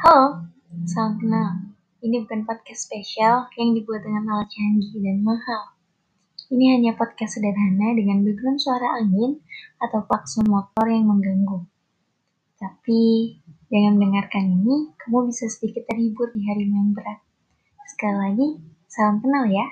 Halo, salam kenal. Ini bukan podcast spesial yang dibuat dengan alat canggih dan mahal. Ini hanya podcast sederhana dengan background suara angin atau klakson motor yang mengganggu. Tapi, dengan mendengarkan ini, kamu bisa sedikit terhibur di hari yang berat. Sekali lagi, salam kenal ya.